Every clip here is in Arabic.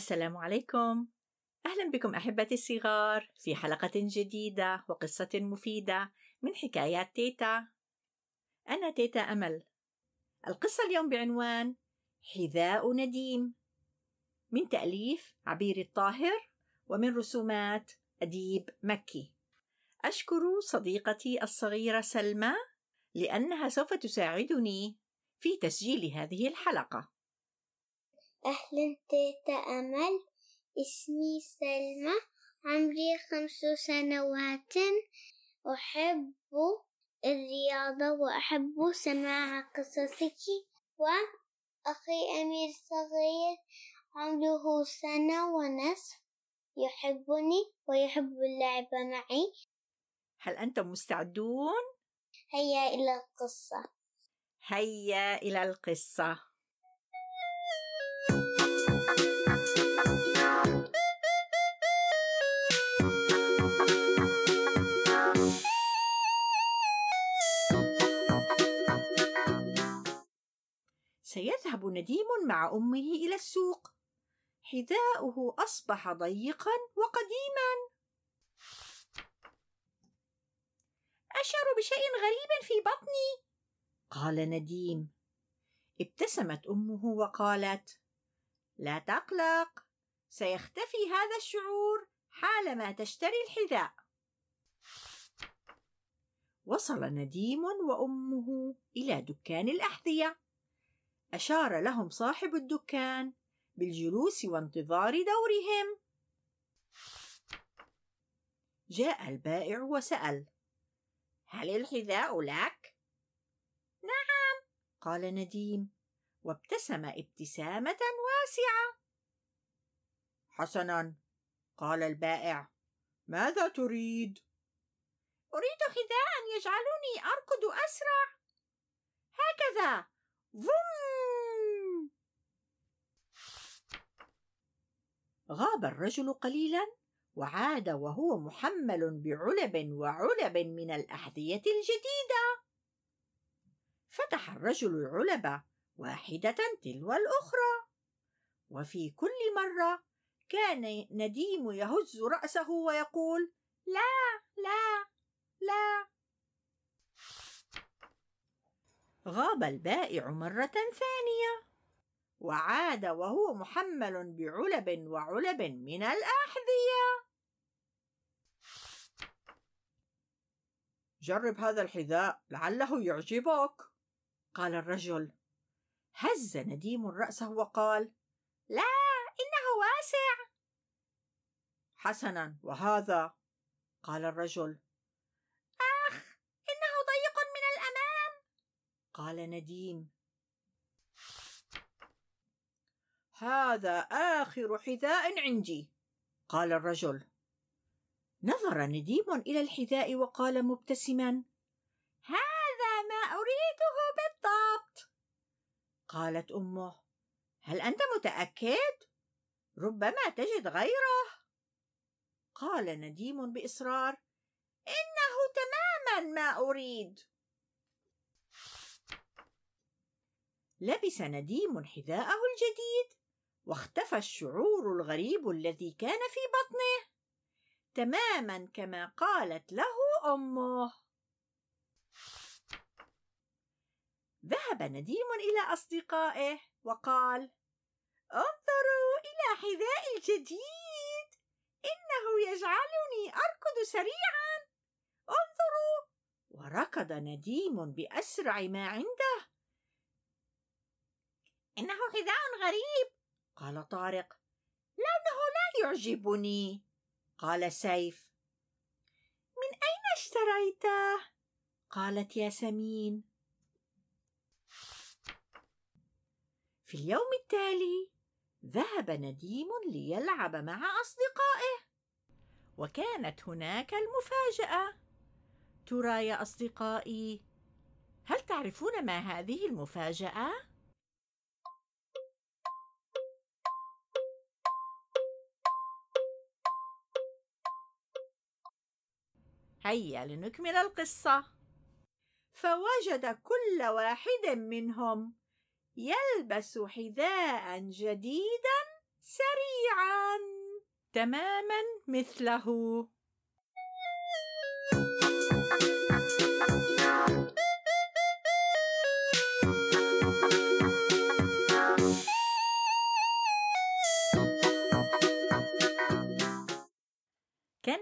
السلام عليكم. أهلا بكم أحبتي الصغار في حلقة جديدة وقصة مفيدة من حكايات تيتا. أنا تيتا أمل. القصة اليوم بعنوان حذاء نديم. من تأليف عبير الطاهر ومن رسومات أديب مكي. أشكر صديقتي الصغيرة سلمى لأنها سوف تساعدني في تسجيل هذه الحلقة. أهلا تيتا أمل. اسمي سلمى عمري خمس سنوات. أحب الرياضة وأحب سماع قصصك. وأخي أمير صغير عمره سنة ونصف. يحبني ويحب اللعب معي. هل أنتم مستعدون؟ هيا إلى القصة. هيا إلى القصة. سيذهب نديم مع أمه إلى السوق. حذاؤه أصبح ضيقا وقديما. أشعر بشيء غريب في بطني. قال نديم. ابتسمت أمه وقالت لا تقلق سيختفي هذا الشعور حالما تشتري الحذاء. وصل نديم وأمه إلى دكان الأحذية. أشار لهم صاحب الدكان بالجلوس وانتظار دورهم. جاء البائع وسأل هل الحذاء لك? نعم. قال نديم وابتسم ابتسامة واسعة. حسنا. قال البائع ماذا تريد؟ أريد حذاء يجعلني أركض أسرع. هكذا. فوم! غاب الرجل قليلا وعاد وهو محمل بعلب وعلب من الأحذية الجديدة. فتح الرجل العلب واحدة تلو الأخرى. وفي كل مرة كان نديم يهز رأسه ويقول لا لا لا غاب البائع مرة ثانية. وعاد وهو محمل بعلب وعلب من الأحذية. جرب هذا الحذاء لعله يعجبك. قال الرجل. هز نديم رأسه وقال لا إنه واسع. حسنا وهذا؟ قال الرجل اخ انه ضيق من الامام قال نديم. هذا آخر حذاء عندي قال الرجل. نظر نديم إلى الحذاء وقال مبتسما. هذا ما أريده بالضبط قالت أمه. هل أنت متأكد؟ ربما تجد غيره قال نديم بإصرار. إنه تماما ما أريد. لبس نديم حذاءه الجديد واختفى الشعور الغريب الذي كان في بطنه. تماما كما قالت له أمه. ذهب نديم إلى أصدقائه وقال انظروا إلى حذائي الجديد. إنه يجعلني أركض سريعا. انظروا. وركض نديم بأسرع ما عنده. إنه حذاء غريب. قال طارق. لونه لا يعجبني. قال سيف. من أين اشتريته؟ قالت ياسمين في اليوم التالي ذهب نديم ليلعب مع أصدقائه. وكانت هناك المفاجأة. ترى يا أصدقائي هل تعرفون ما هذه المفاجأة؟ هيا لنكمل القصة. فوجد كل واحد منهم يلبس حذاء جديدا سريعا. تماما مثله.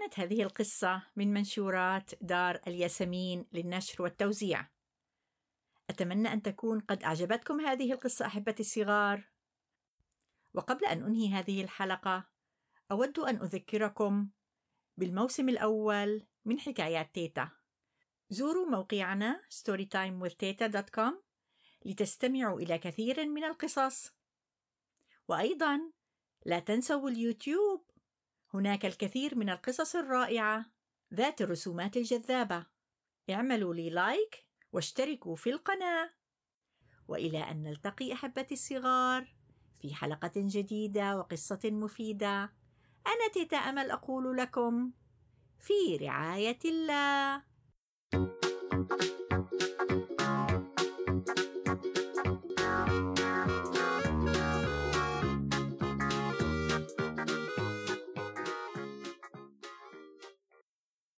كانت هذه القصة من منشورات دار الياسمين للنشر والتوزيع. أتمنى أن تكون قد أعجبتكم هذه القصة أحبتي الصغار. وقبل أن أنهي هذه الحلقة، أود أن أذكركم بالموسم الأول من حكايات تيتا. زوروا موقعنا storytimewithteta.com لتستمعوا إلى كثير من القصص. وأيضا لا تنسوا اليوتيوب هناك الكثير من القصص الرائعة ذات الرسومات الجذابة. اعملوا لي لايك واشتركوا في القناة. وإلى أن نلتقي أحبتي الصغار في حلقة جديدة وقصة مفيدة. أنا تيتا أمل أقول لكم في رعاية الله.